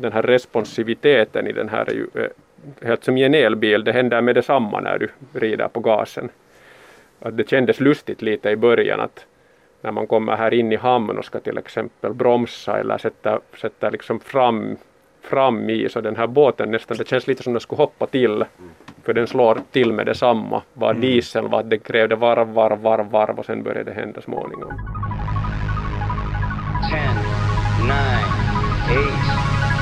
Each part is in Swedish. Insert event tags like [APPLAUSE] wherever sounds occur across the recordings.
den här responsiviteten i den här är ju eh, helt som i en elbil, det händer med detsamma när du rider på gasen. Att det kändes lustigt lite i början att när man kommer här in i hamn och ska till exempel bromsa eller sätta, sätta liksom fram, fram i så den här båten nästan, det känns lite som den skulle hoppa till för den slår till med detsamma. Var mm. diesel var den krävde varv, varv, varv, varv och sen började det hända småningom.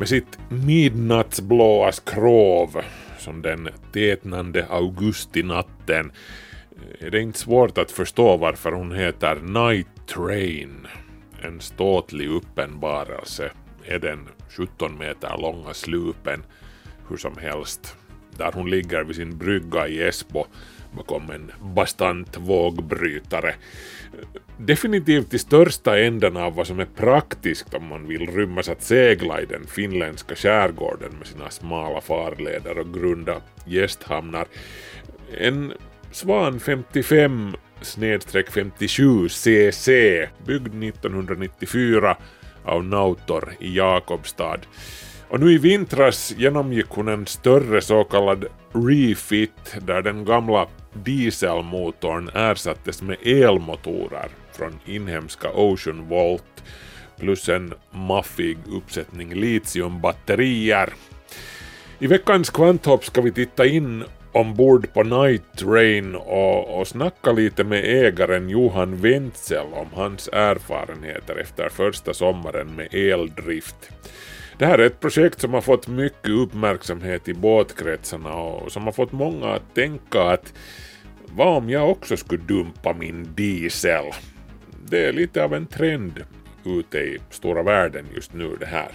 Med sitt midnattsblåa skrov som den tätnande augustinatten eh, är det inte svårt att förstå varför hon heter Night Train. En ståtlig uppenbarelse är den 17 meter långa slupen hur som helst där hon ligger vid sin brygga i Esbo bakom en bastant vågbrytare. Definitivt i största änden av vad som är praktiskt om man vill rymmas att segla i den finländska skärgården med sina smala farleder och grunda gästhamnar. En Svan 55 57 CC byggd 1994 av Nautor i Jakobstad och nu i vintras genomgick hon en större så kallad refit där den gamla dieselmotorn ersattes med elmotorer från inhemska Ocean Volt plus en maffig uppsättning litiumbatterier. I veckans kvanthopp ska vi titta in ombord på Night Train och, och snacka lite med ägaren Johan Wenzel om hans erfarenheter efter första sommaren med eldrift. Det här är ett projekt som har fått mycket uppmärksamhet i båtkretsarna och som har fått många att tänka att vad om jag också skulle dumpa min diesel? Det är lite av en trend ute i stora världen just nu det här.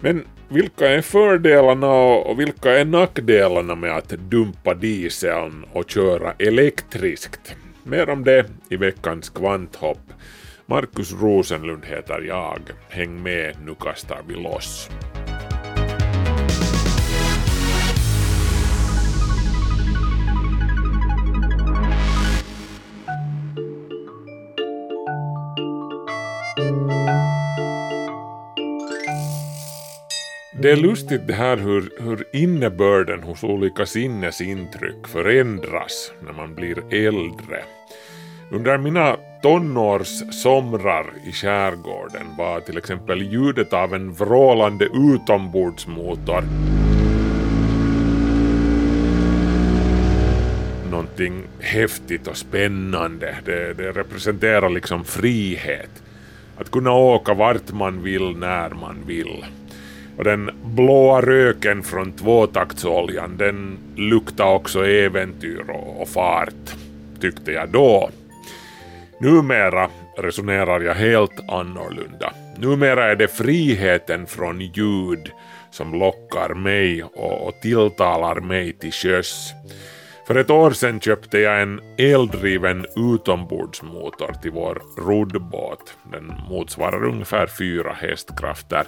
Men vilka är fördelarna och vilka är nackdelarna med att dumpa dieseln och köra elektriskt? Mer om det i veckans kvanthopp. Markus Rosenlund heter jag. Häng med, nu kastar vi loss. Det är lustigt det här hur, hur innebörden hos olika sinnesintryck förändras när man blir äldre. Under mina tonårssomrar i skärgården var till exempel ljudet av en vrålande utombordsmotor någonting häftigt och spännande. Det, det representerar liksom frihet. Att kunna åka vart man vill när man vill. Och den blåa röken från tvåtaktsoljan den luktade också äventyr och, och fart, tyckte jag då. Numera resonerar jag helt annorlunda. Numera är det friheten från ljud som lockar mig och, och tilltalar mig till sjöss. För ett år sedan köpte jag en eldriven utombordsmotor till vår roddbåt. Den motsvarar ungefär fyra hästkrafter.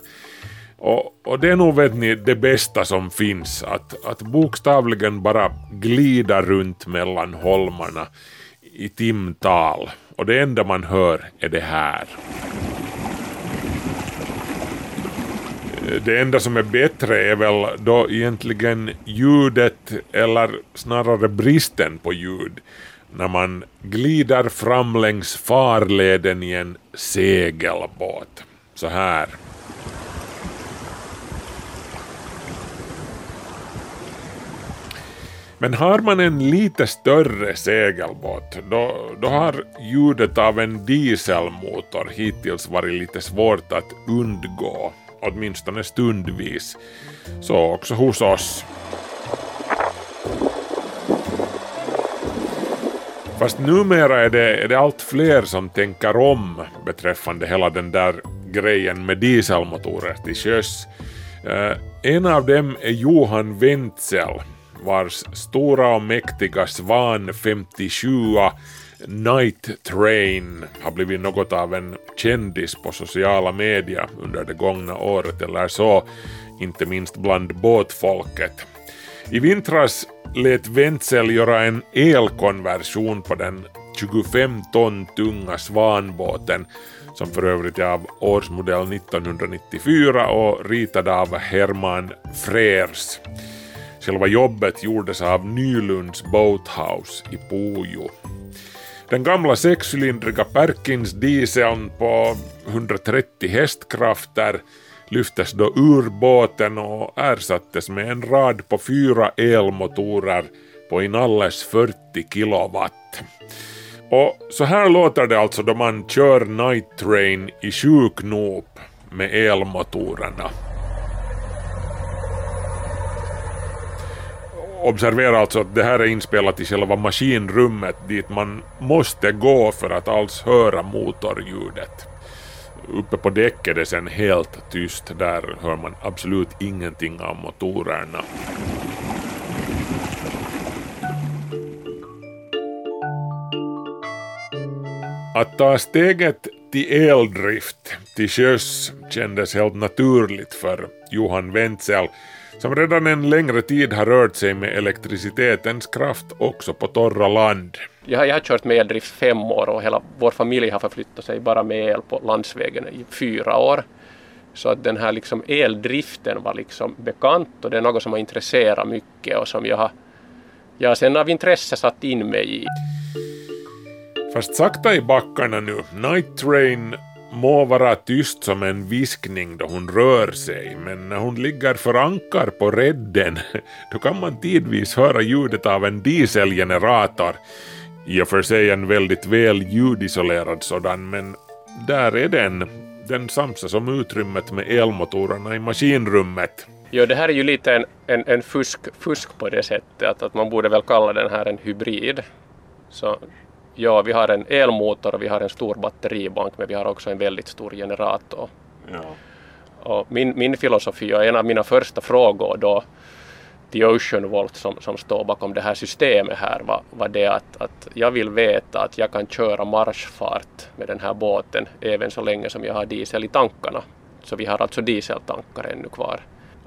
Och, och, det är nog vet ni det bästa som finns, att, att bokstavligen bara glida runt mellan holmarna i timtal och det enda man hör är det här. Det enda som är bättre är väl då egentligen ljudet eller snarare bristen på ljud när man glider fram längs farleden i en segelbåt. Så här. Men har man en lite större segelbåt då, då har ljudet av en dieselmotor hittills varit lite svårt att undgå, åtminstone stundvis. Så också hos oss. Fast numera är det, är det allt fler som tänker om beträffande hela den där grejen med dieselmotorer till sjöss. Eh, en av dem är Johan Wentzel vars stora och mäktiga Svan 57 Night Train har blivit något av en kändis på sociala medier under det gångna året eller så, inte minst bland båtfolket. I vintras lät Wentzel göra en elkonversion på den 25 ton tunga Svanbåten som för övrigt är av årsmodell 1994 och ritad av Herman Frers. Själva jobbet gjordes av Nylunds Boathouse i Pujo. Den gamla sexcylindriga Perkins dieseln på 130 hästkrafter lyftes då ur båten och ersattes med en rad på fyra elmotorer på inalles 40 kilowatt. Och så här låter det alltså då man kör Night Train i sju knop med elmotorerna. Observera alltså att det här är inspelat i själva maskinrummet dit man måste gå för att alls höra motorljudet. Uppe på däck är det sen helt tyst, där hör man absolut ingenting av motorerna. Att ta steget till eldrift till sjöss kändes helt naturligt för Johan Wentzel som redan en längre tid har rört sig med elektricitetens kraft också på torra land. Jag, jag har kört med eldrift fem år och hela vår familj har förflyttat sig bara med el på landsvägen i fyra år. Så att den här liksom eldriften var liksom bekant och det är något som har intresserat mycket och som jag har jag sen av intresse satt in mig i. Fast sakta i backarna nu. Night Train må vara tyst som en viskning då hon rör sig, men när hon ligger för ankar på redden, då kan man tidvis höra ljudet av en dieselgenerator. I och för sig en väldigt väl ljudisolerad sådan, men där är den. Den samsas om utrymmet med elmotorerna i maskinrummet. Jo, det här är ju lite en, en, en fusk, fusk på det sättet att, att man borde väl kalla den här en hybrid. Så Ja, vi har en elmotor och vi har en stor batteribank men vi har också en väldigt stor generator. Ja. Och min, min filosofi och en av mina första frågor då till Ocean Volt som, som står bakom det här systemet här var, var det att, att jag vill veta att jag kan köra marschfart med den här båten även så länge som jag har diesel i tankarna. Så vi har alltså dieseltankar ännu kvar.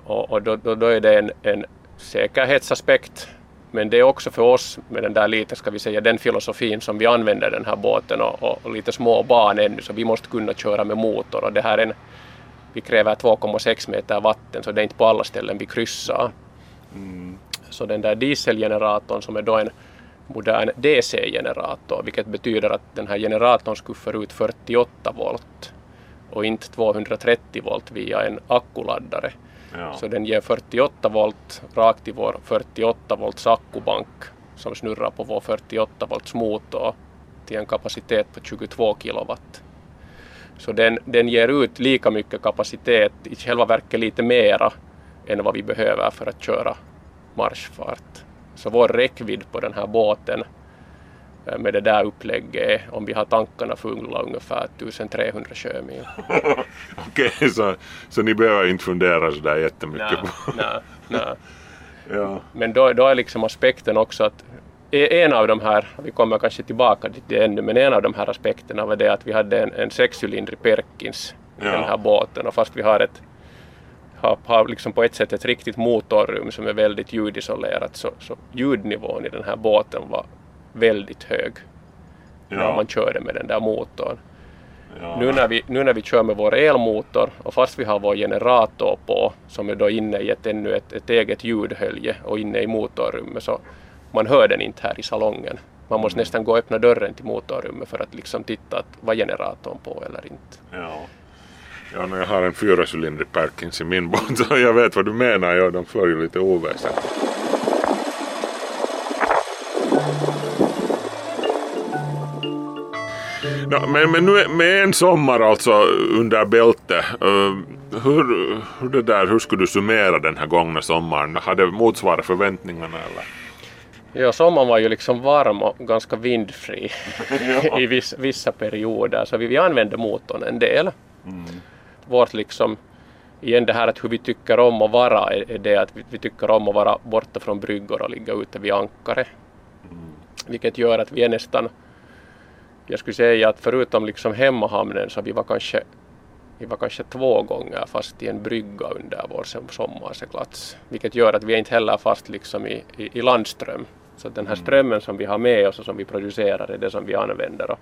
Och, och då, då, då, är det en, en säkerhetsaspekt men det är också för oss med den där lite, ska vi säga, den filosofin som vi använder den här båten och, och, och lite små barn ännu, så vi måste kunna köra med motor och det här är en, vi kräver 2,6 meter vatten så det är inte på alla ställen vi kryssar. Mm. Så den där dieselgeneratorn som är då en modern DC-generator, vilket betyder att den här generatorn skuffar ut 48 volt och inte 230 volt via en akkuladdare. Ja. Så den ger 48 volt rakt i vår 48 volts akkubank som snurrar på vår 48 volts motor till en kapacitet på 22 kilowatt. Så den, den ger ut lika mycket kapacitet, i själva verket lite mera än vad vi behöver för att köra marschfart. Så vår räckvidd på den här båten med det där upplägget om vi har tankarna fulla ungefär 1300 sjömil. [LAUGHS] Okej, okay, så, så ni behöver inte fundera sådär jättemycket nej, på nej, nej. [LAUGHS] ja. Men då, då är liksom aspekten också att e, en av de här, vi kommer kanske tillbaka till det ännu, men en av de här aspekterna var det att vi hade en, en sexcylindrig Perkins i ja. den här båten och fast vi har ett har, har liksom på ett sätt ett riktigt motorrum som är väldigt ljudisolerat så, så ljudnivån i den här båten var väldigt hög ja. när man körde med den där motorn. Ja. Nu, när vi, nu när vi kör med vår elmotor och fast vi har vår generator på som är då inne i ett, ännu ett, ett eget ljudhölje och inne i motorrummet så man hör den inte här i salongen. Man måste mm. nästan gå och öppna dörren till motorrummet för att liksom titta att var generatorn på eller inte. Ja. Ja, när jag har en fyracylindrig Perkins i min båt [LAUGHS] så jag vet vad du menar, ja, de för ju lite oväsen. No, men, men nu med en sommar alltså under bälte, uh, hur, hur, det där, hur skulle du summera den här gångna sommaren? Har det motsvarat förväntningarna eller? Ja, sommaren var ju liksom varm och ganska vindfri [LAUGHS] i viss, vissa perioder så vi, vi använde motorn en del. Mm. vårt liksom igen det här att hur vi tycker om att vara är, är det att vi, vi, tycker om att vara borta från bryggor och ligga ute vid ankare. Mm. Vilket gör att vi är nästan, jag skulle säga att förutom liksom hemmahamnen så vi var kanske vi var kanske två gånger fast i en brygga under vår sommarseglats. Vilket gör att vi är inte heller fast liksom i, i, i landström. Så den här mm. strömmen som vi har med oss och som vi producerar är det som vi använder. Och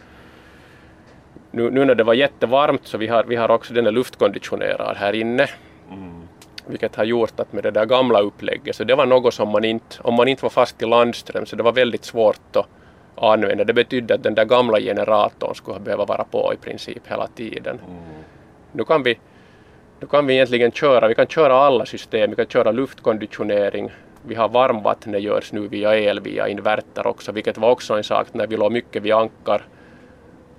nu, nu när det var jättevarmt så vi har, vi har också den är luftkonditionerad här inne. Mm. Vilket har gjort att med det där gamla upplägget så det var något som man inte, om man inte var fast i landström så det var väldigt svårt att använda. Det betydde att den där gamla generatorn skulle behöva vara på i princip hela tiden. Mm. Nu kan vi nu kan vi egentligen köra, vi kan köra alla system, vi kan köra luftkonditionering, vi har varmvattnet görs nu via el, via inverter också, vilket var också en sak när vi låg mycket vid ankar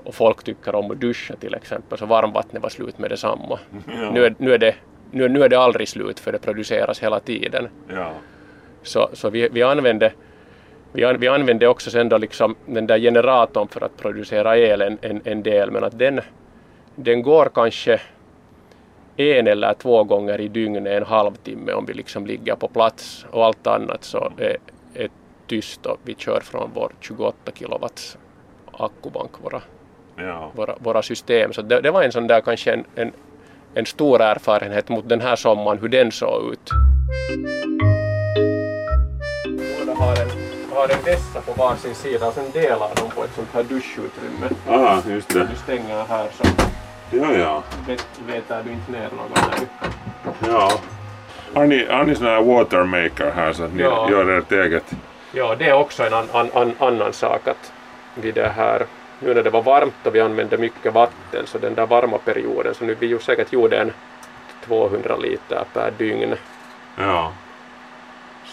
och folk tycker om att duscha till exempel, så varmvattnet var slut med detsamma. [LAUGHS] Ja. Nu, är, nu, är det, nu, nu är det aldrig slut för det produceras hela tiden. Ja. Så, så vi, vi använde vi, vi använde också sen då liksom den där generatorn för att producera el en, en, en del, men att den, den går kanske en eller två gånger i dygnet en halvtimme om vi liksom ligger på plats och allt annat så är, är tyst och vi kör från vår 28 kilowatts akkubank våra, ja. våra, våra system. Så det, det, var en sån där kanske en, en, en stor erfarenhet mot den här sommaren hur den såg ut. Båda har en, har en vässa på varsin sida och sen delar de på ett sånt här duschutrymme. Ah, just det. Du stänger här så Ja, ja. Vet, vetar du inte ner någon nu? Ja. Har ni, har ni sån här watermaker här så att ni ja. gör ert eget? Ja, det är också en an, an, an, annan sak att vid det här nu när det var varmt och vi använde mycket vatten så den där varma perioden så nu vi ju säkert gjorde en 200 liter per dygn. Ja.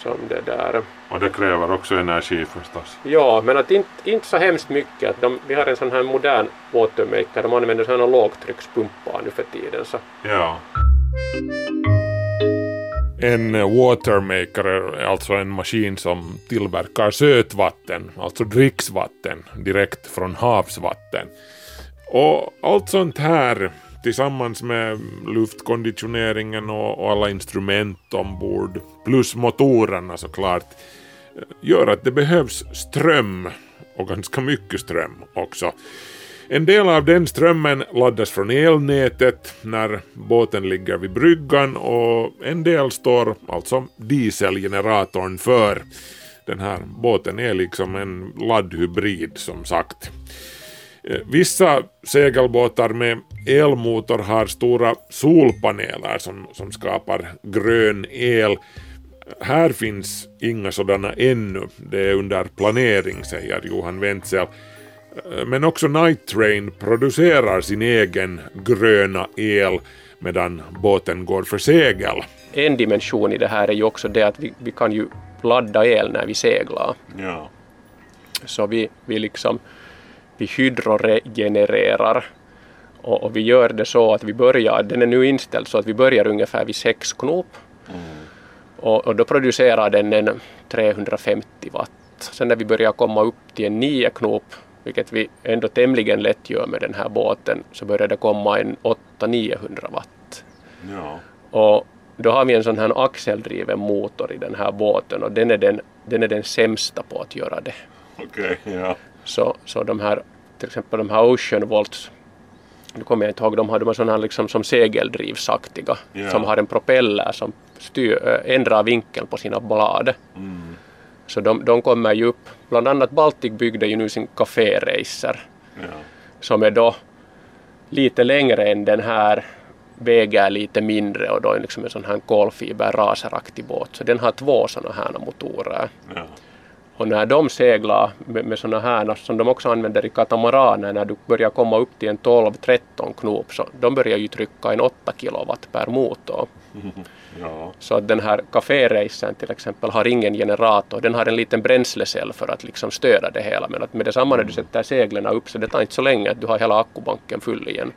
Som det där. Och det kräver också energi förstås. Ja, men att inte, inte så hemskt mycket. Att de, vi har en sån här modern watermaker, de använder sådana lågtryckspumpar nu för tiden. Så. Ja. En watermaker är alltså en maskin som tillverkar sötvatten, alltså dricksvatten, direkt från havsvatten. Och allt sånt här tillsammans med luftkonditioneringen och, och alla instrument ombord, plus motorerna såklart, eh, gör att det behövs ström och ganska mycket ström också. En del av den strömmen laddas från elnätet när båten ligger vid bryggan och en del står alltså dieselgeneratorn för. Den här båten är liksom en laddhybrid som sagt. Eh, vissa segelbåtar med elmotor har stora solpaneler som, som skapar grön el. Här finns inga sådana ännu, det är under planering säger Johan Wenzel. Eh, men också Night Train producerar sin egen gröna el medan båten går för segel. En dimension i det här är ju också det att vi, vi kan ju ladda el när vi seglar. Ja. Så vi, vi liksom vi hydroregenererar och, och, vi gör det så att vi börjar, den är nu inställd så att vi börjar ungefär vid 6 knop mm. och, och, då producerar den en 350 watt. Sen när vi börjar komma upp till en 9 knop, vilket vi ändå tämligen lätt gör med den här båten, så börjar det komma en 800-900 watt. Ja. Och då har vi en sån här axeldriven motor i den här båten och den är den, den, är den sämsta på att göra det. Okej, okay, ja. Så, så de här, till exempel de här Ocean Volts, nu kommer jag inte ihåg, de har de sådana liksom som segeldrivsaktiga yeah. som har en propeller som styr, ändrar vinkeln på sina blad. Mm. Så de, de kommer ju upp, bland annat Baltic byggde ju nu sin kaféracer yeah. som är då lite längre än den här väger lite mindre och då är liksom en sån här kolfiber raseraktig båt. Så den har två sådana här motorer. Ja. Och när de seglar med, med sådana här som de också använder i katamaraner när du börjar komma upp till en 12-13 knop så de börjar ju trycka en 8 kilowatt per motor. [LAUGHS] Ja. Så att den här kaféracen till exempel har ingen generator, den har en liten bränslecell för att liksom stödja det hela men att med detsamma när du sätter seglen upp så det tar inte så länge att du har hela akkubanken full igen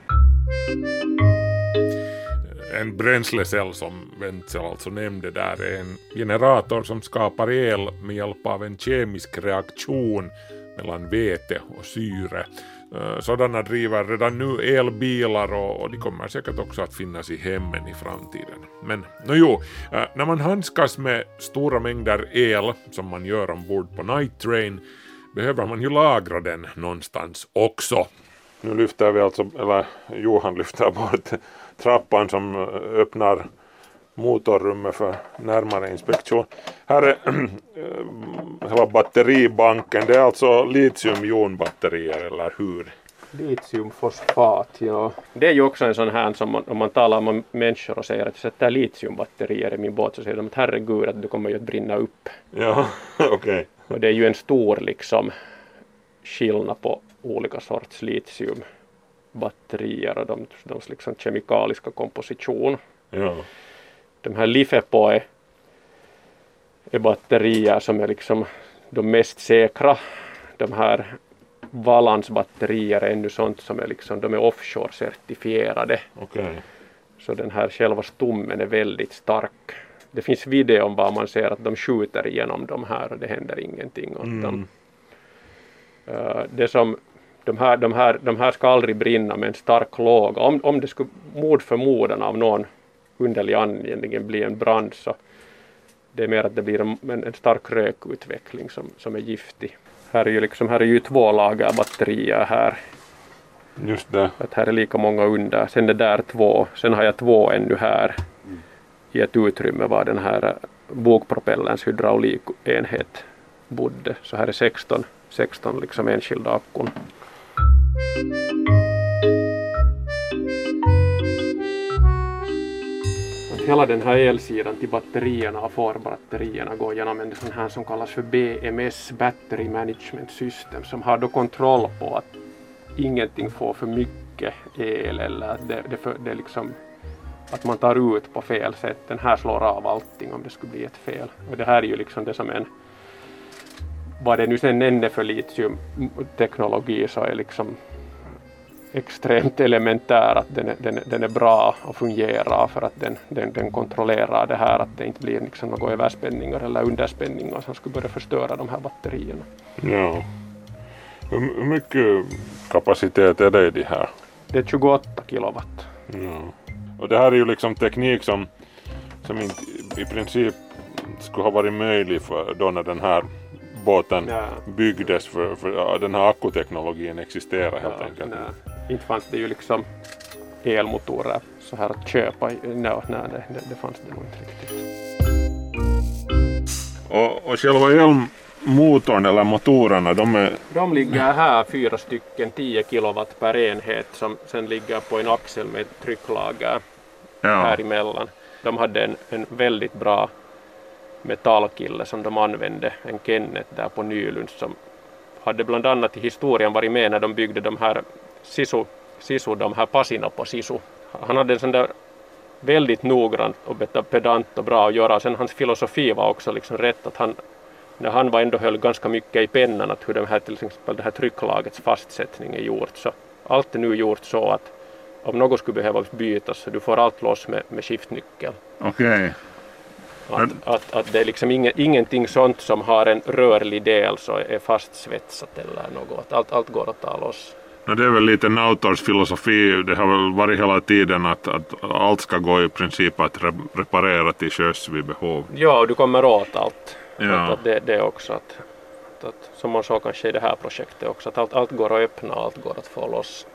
en bränslecell som Wenzel alltså nämnde där är en generator som skapar el med hjälp av en kemisk reaktion mellan vete och syre. Eh, sådana driver redan nu elbilar och, de kommer säkert också att finnas i hemmen i framtiden. Men no, jo, eh, när man handskas med stora mängder el som man gör ombord på Night Train behöver man ju lagra den någonstans också. Nu lyfter vi alltså, eller Johan lyfter bort trappan som öppnar motorrummet för närmare inspektion. Här är [CLEARS THROAT] hela batteribanken, det är alltså litiumjonbatterier eller hur? Litiumfosfat, ja. Det är ju också en sån här som man, om man talar med människor och säger att jag sätter litiumbatterier i min båt så säger de att herregud att du kommer ju att brinna upp. Ja, [LAUGHS] okej. Okay. Och det är ju en stor liksom skillnad på olika sorts litiumbatterier och de, de liksom kemikaliska komposition. Ja de här Lifepoe är batterier som är liksom de mest säkra. De här Valans batterier är ännu sånt som är liksom, de är offshore-certifierade. Okay. Så den här själva stommen är väldigt stark. Det finns video om var man ser att de skjuter igenom de här och det händer ingenting åt mm. dem. Uh, det som, de, här, de, här, de här ska aldrig brinna med en stark låga. Om, om det skulle mot förmodan av någon underlig anledning bli en brand så det är mer att det blir en, en stark rökutveckling som, som är giftig. Här är ju liksom, här är ju två lager batterier här. Just det. Att här är lika många under. Sen är där två. Sen har jag två ännu här mm. i ett utrymme var den här bogpropellens hydraulikenhet bodde. Så här är 16, 16 liksom enskilda hela den här elsidan till batterierna och förbatterierna går genom en sån här som kallas för BMS, Battery Management System, som har då kontroll på att ingenting får för mycket el eller att det, det, för, det liksom att man tar ut på fel sätt. Den här slår av allting om det skulle bli ett fel. Och det här är ju liksom det som en vad det nu sen än är för litiumteknologi så är liksom extremt elementär, att den är, den, den är bra och fungerar för att den, den, den kontrollerar det här att det inte blir liksom några överspänningar eller underspänningar som skulle börja förstöra de här batterierna. Ja. Hur mycket kapacitet är det i de här? Det är 28 kilowatt. Ja. Och det här är ju liksom teknik som, som inte i princip skulle ha varit möjlig för då när den här båten ja. byggdes för, för den här akkuteknologin existerar helt ja, enkelt. Nej inte fanns det ju liksom elmotorer så här att köpa. No, nej, det, det, fanns det nog inte riktigt. Och, och själva elmotorn eller motorerna, de är... De ligger här, fyra stycken, 10 kilowatt per enhet som sen ligger på en axel med trycklager ja. här emellan. De hade en, en väldigt bra metallkille som de använde, en Kenneth där på Nylunds som hade bland annat i historien varit med när de byggde de här Sisu, Sisu, de här passina på Sisu. Han hade en sån där väldigt noggrant och pedant och bra att göra. Sen hans filosofi var också liksom rätt att han, när han var ändå höll ganska mycket i pennan att hur de här, till exempel det här trycklagets fastsättning är gjort. Så allt är nu gjort så att om något skulle behöva bytas så du får allt loss med, med skiftnyckel. Okej. Okay. Att, att, att, det är liksom ingen, ingenting sånt som har en rörlig del så är fastsvetsat eller något. Allt, allt går att ta loss. No, det är väl lite Nautors filosofi, det har väl varit hela tiden att, att allt ska gå i princip att re reparera till sjöss vid behov. Ja, och du kommer åt allt. Ja. Att, att det, det också att, att, att, som man såg kanske i det här projektet också, att allt, allt går att öppna och allt går att få loss.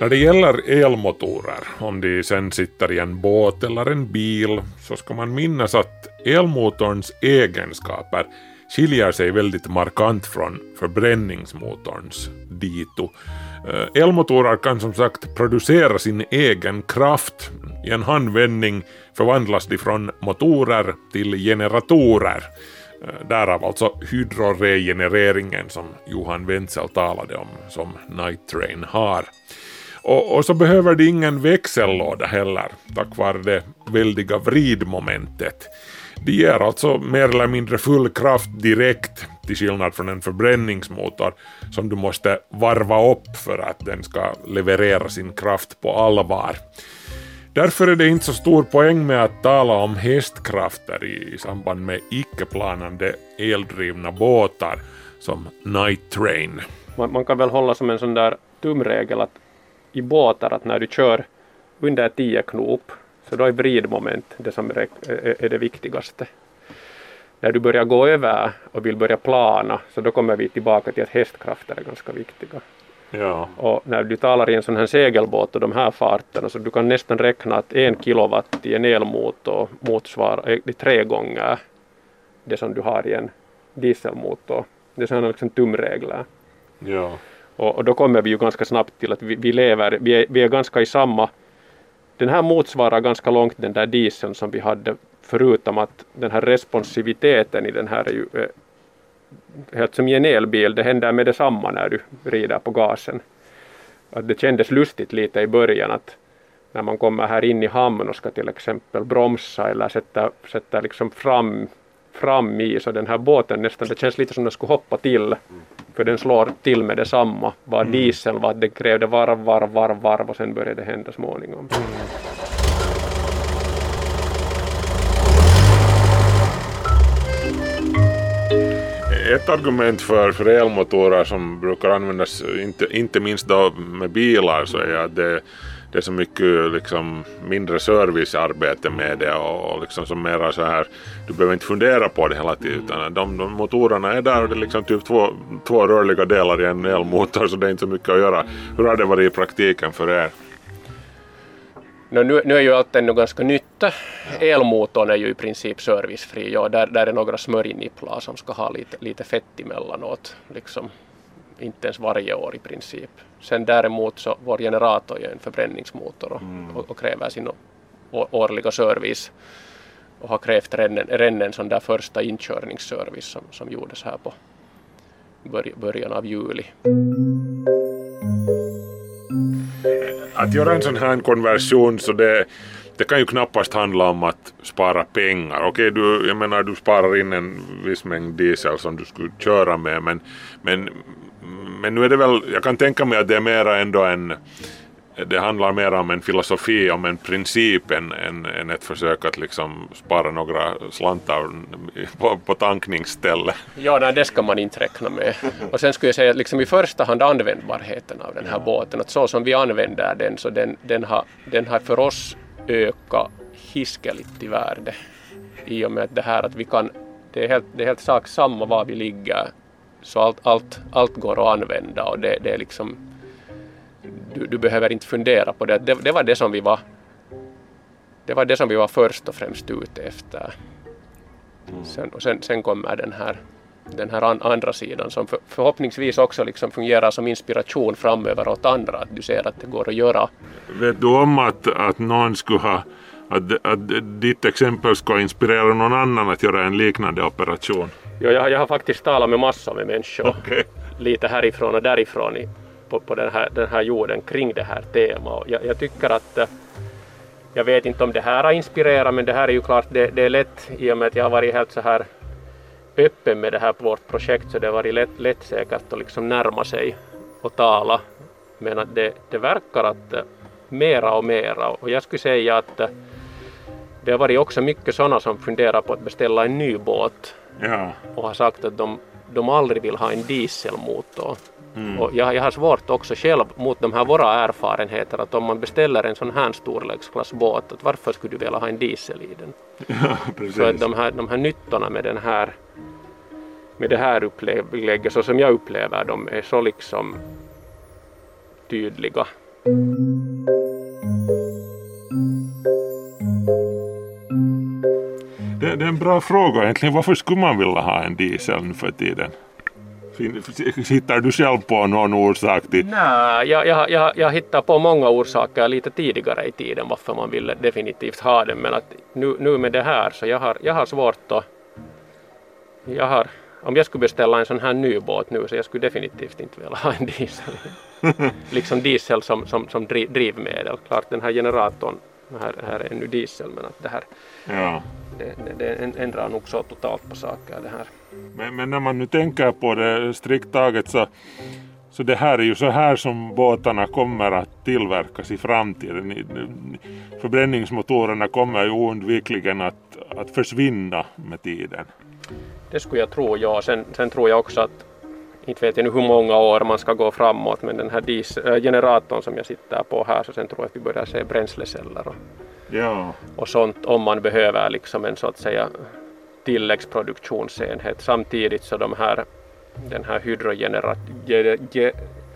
När det gäller elmotorer, om de sen sitter i en båt eller en bil, så ska man minnas att elmotorns egenskaper skiljer sig väldigt markant från förbränningsmotorns dito. Eh, elmotorer kan som sagt producera sin egen kraft. I en handvändning förvandlas de från motorer till generatorer. Eh, därav alltså hydroregenereringen som Johan Wenzel talade om, som Night Train har. Och, och, så behöver de ingen växellåda heller, tack vare det väldiga vridmomentet. De ger alltså mer eller mindre full kraft direkt till skillnad från en förbränningsmotor som du måste varva upp för att den ska leverera sin kraft på allvar. Därför är det inte så stor poäng med att tala om hästkrafter i samband med icke-planande eldrivna båtar som Night Train. Man, man, kan väl hålla som en sån där tumregel att i båtar att när du kör under 10 knop så då är vridmoment det som är, det viktigaste. När du börjar gå över och vill börja plana så då kommer vi tillbaka till att hästkrafter är ganska viktiga. Ja. Och när du talar i en sån här segelbåt och de här farterna så du kan nästan räkna att en kilowatt i en elmotor motsvarar tre gånger det som du har i en dieselmotor. Det är sådana liksom tumregler. Ja. Och, och, då kommer vi ju ganska snabbt till att vi, vi lever, vi är, vi är ganska i samma den här motsvarar ganska långt den där dieseln som vi hade förutom att den här responsiviteten i den här är ju eh, helt som i en elbil, det händer med detsamma när du rider på gasen. Att det kändes lustigt lite i början att när man kommer här in i hamn och ska till exempel bromsa eller sätta, sätta liksom fram, fram i så den här båten nästan, det känns lite som den skulle hoppa till mm för den slår till med detsamma. Vad mm. diesel var, det krävde varv, varv, varv, varv och sen började det hända småningom. Mm. ett argument för, för elmotorer som brukar användas, inte, inte minst då med bilar, så är att det, det är så mycket liksom, mindre servicearbete med det och liksom som mera så här, du behöver inte fundera på det hela tiden utan de, de motorerna är där och det är liksom typ två, två rörliga delar i en elmotor så det är inte så mycket att göra. Hur har det varit i praktiken för er? No, nu, nu är ju allt ännu ganska nytt. Elmotorn är ju i princip servicefri. Ja, där, där är några smörjnipplar som ska ha lite, lite fett emellanåt. Liksom, inte ens varje år i princip. Sen däremot så vår generator är en förbränningsmotor och, mm. och, och kräver sin årliga service och har krävt redan, en sån där första inkörningsservice som, som gjordes här på början av juli att göra en sån här konversion så det, det kan ju knappast handla om att spara pengar. Okej, du, jag menar du sparar in en viss mängd diesel som du skulle köra med men, men, men nu är det väl, jag kan tänka mig att det är mera ändå en det handlar mer om en filosofi, om en princip än, än, än ett försök att liksom spara några slantar på, på tankningsstället. Ja, nej, det ska man inte räkna med. Och sen skulle jag säga liksom i första hand användbarheten av den här ja. båten, att så som vi använder den så den, den, har, den har för oss ökat hiskeligt i värde i och med att det här att vi kan, det är helt, det är helt sak samma var vi ligger, så allt, allt, allt går att använda och det, det är liksom du, du behöver inte fundera på det. det. Det var det som vi var det var det som vi var först och främst ute efter. Mm. Sen, och sen, sen kommer den här, den här an, andra sidan som för, förhoppningsvis också liksom fungerar som inspiration framöver åt andra, att du ser att det går att göra. Vet du om att, att någon skulle ha att, att ditt exempel ska inspirera någon annan att göra en liknande operation? Ja, jag, jag har faktiskt talat med massor med människor, okay. lite härifrån och därifrån i, på, på den, här, den här jorden kring det här temat. Jag, jag tycker att eh, jag vet inte om det här har inspirerat men det här är ju klart det, det är lätt i och med att jag har varit helt så här öppen med det här på vårt projekt så det har varit lätt, lätt säkert att liksom närma sig och tala. Men att det, det verkar att eh, mera och mera och jag skulle säga att eh, det har varit också mycket sådana som funderar på att beställa en ny båt ja. och har sagt att de, de aldrig vill ha en dieselmotor. Mm. Och jag, jag har svårt också själv mot de här våra erfarenheter att om man beställer en sån här storleksklassbåt, att varför skulle du vilja ha en diesel i den? [LAUGHS] Ja, precis. Så att de här, de här nyttorna med den här med det här upplägget så som jag upplever dem är så liksom tydliga. Det, det, är en bra fråga egentligen. Varför skulle man vilja ha en diesel nu för tiden? Hittar du själv på någon orsak till? Nej, jag, jag, jag, jag hittar på många orsaker lite tidigare i tiden varför man ville definitivt ha den men att nu, nu med det här så jag har, jag har svårt att jag har, om jag skulle beställa en sån här ny båt nu så jag skulle definitivt inte vilja ha en diesel. [LAUGHS] liksom diesel som, som, som drivmedel. Klart den här generatorn här, här är nu diesel men att det här ja. Det, det, ändrar nog så totalt på saker det här. Men, men när man nu tänker på det strikt taget så Så det här är ju så här som båtarna kommer att tillverkas i framtiden. Förbränningsmotorerna kommer ju oundvikligen att, att försvinna med tiden. Det skulle jag tro, ja. Sen, sen tror jag också att inte vet jag nu hur många år man ska gå framåt men den här diesel, generatorn som jag sitter på här så sen tror jag att vi börjar se bränsleceller och, ja. och sånt om man behöver liksom en så att säga tilläggsproduktionsenhet samtidigt så de här den här hydrogenera,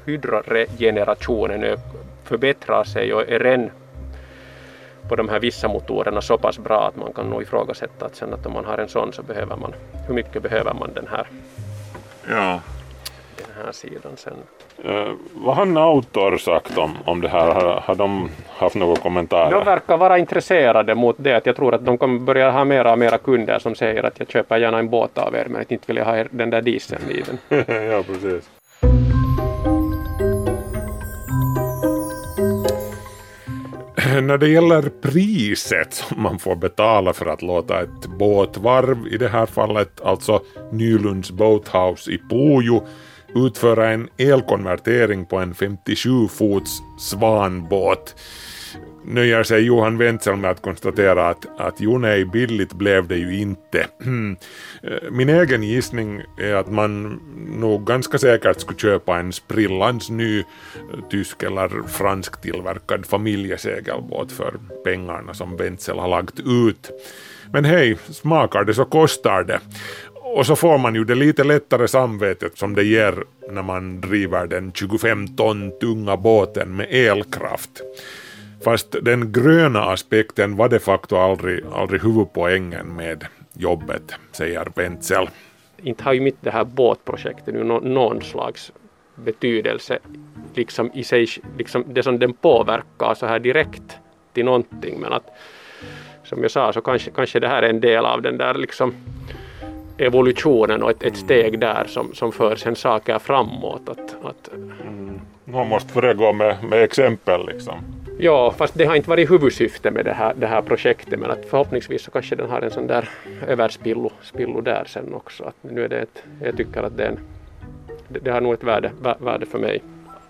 hydroregenerationen förbättrar sig och är redan på de här vissa motorerna så pass bra att man kan nog ifrågasätta att sen att om man har en sån så behöver man, hur mycket behöver man den här, ja. den här sidan sen. Uh, vad har Nautor sagt om, om det här? Har, har de haft några kommentarer? De verkar vara intresserade mot det. Att jag tror att de kommer börja ha mera och mera kunder som säger att jag köper gärna en båt av er men inte vill jag ha den där dieseln i den. [LAUGHS] ja, precis. [CLEARS THROAT] När det gäller priset som man får betala för att låta ett båtvarv, i det här fallet alltså Nylunds Boathouse i Pujo, utföra en elkonvertering på en 57 fots svanbåt nöjer sig Johan Wenzel med att konstatera att, att jo nej, billigt blev det ju inte. [CLEARS THROAT] Min egen gissning är att man nog ganska säkert skulle köpa en sprillans ny tysk eller fransk tillverkad familjesegelbåt för pengarna som Wenzel har lagt ut. Men hej, smakar det så kostar det. Och så får man ju det lite lättare samvetet som det ger när man driver den 25 ton tunga båten med elkraft. Fast den gröna aspekten var de facto aldrig, aldrig huvudpoängen med jobbet, säger Wenzel. Inte har ju mitt det här båtprojektet nu någon slags betydelse liksom i sig, liksom det som den påverkar så här direkt till någonting men att som jag sa så kanske, kanske det här är en del av den där liksom evolutionen och ett, ett steg där som, som för sen saker framåt. Att, att, mm. Man måste föregå med, med exempel liksom. Ja, fast det har inte varit huvudsyfte med det här, det här projektet men att förhoppningsvis så kanske den har en sån där överspillo spillo där sen också. Att nu är det ett, jag tycker att det, en, det, det har nog ett värde, värde för mig.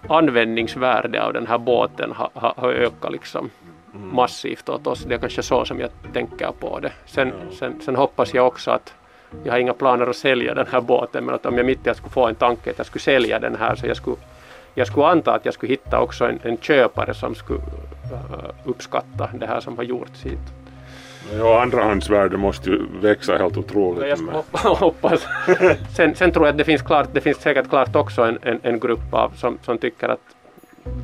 Användningsvärde av den här båten har, har, har ökat liksom mm. massivt åt oss. Det är kanske så som jag tänker på det. Sen, sen, sen hoppas jag också att jag har inga planer att sälja den här båten men att om jag mitt i att skulle få en tanke att jag skulle sälja den här så jag skulle jag skulle anta att jag skulle hitta också en, en köpare som skulle uh, uppskatta det här som har gjorts hit. Ja, andrahandsvärde måste ju växa helt otroligt. Jag [LAUGHS] hoppas. sen, sen tror jag att det finns, klart, det finns säkert klart också en, en, en grupp av som, som tycker att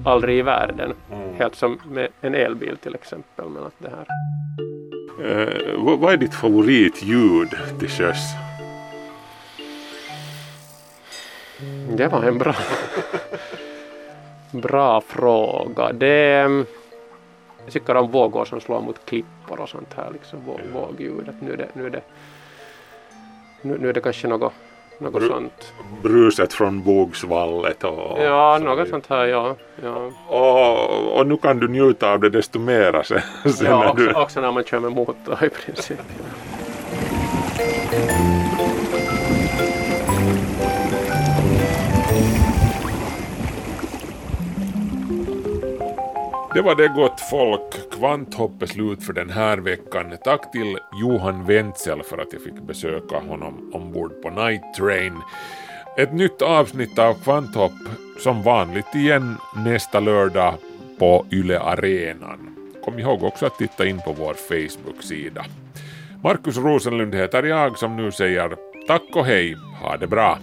aldrig i världen, mm. helt som med en elbil till exempel. Men att det här. Uh, vad är ditt favoritljud till sjöss? Det var en bra, bra fråga. Det, jag tycker om vågor som slår mot klippor och sånt här, liksom våg, vågljudet. Nu är det, nu är det, nu, nu är det kanske något, något Bru, sånt. Bruset från vågsvallet och... Ja, något sånt här, ja. ja. Och, och nu kan du njuta av det desto mera sen. sen ja, när också, du... också när man kör med motor i princip. Det var det gott folk. Kvanthopp är slut för den här veckan. Tack till Johan Wenzel för att jag fick besöka honom ombord på Night Train. Ett nytt avsnitt av Kvanthopp som vanligt igen nästa lördag på Yle Arenan. Kom ihåg också att titta in på vår Facebook-sida. Markus Rosenlund heter jag som nu säger tack och hej, ha det bra.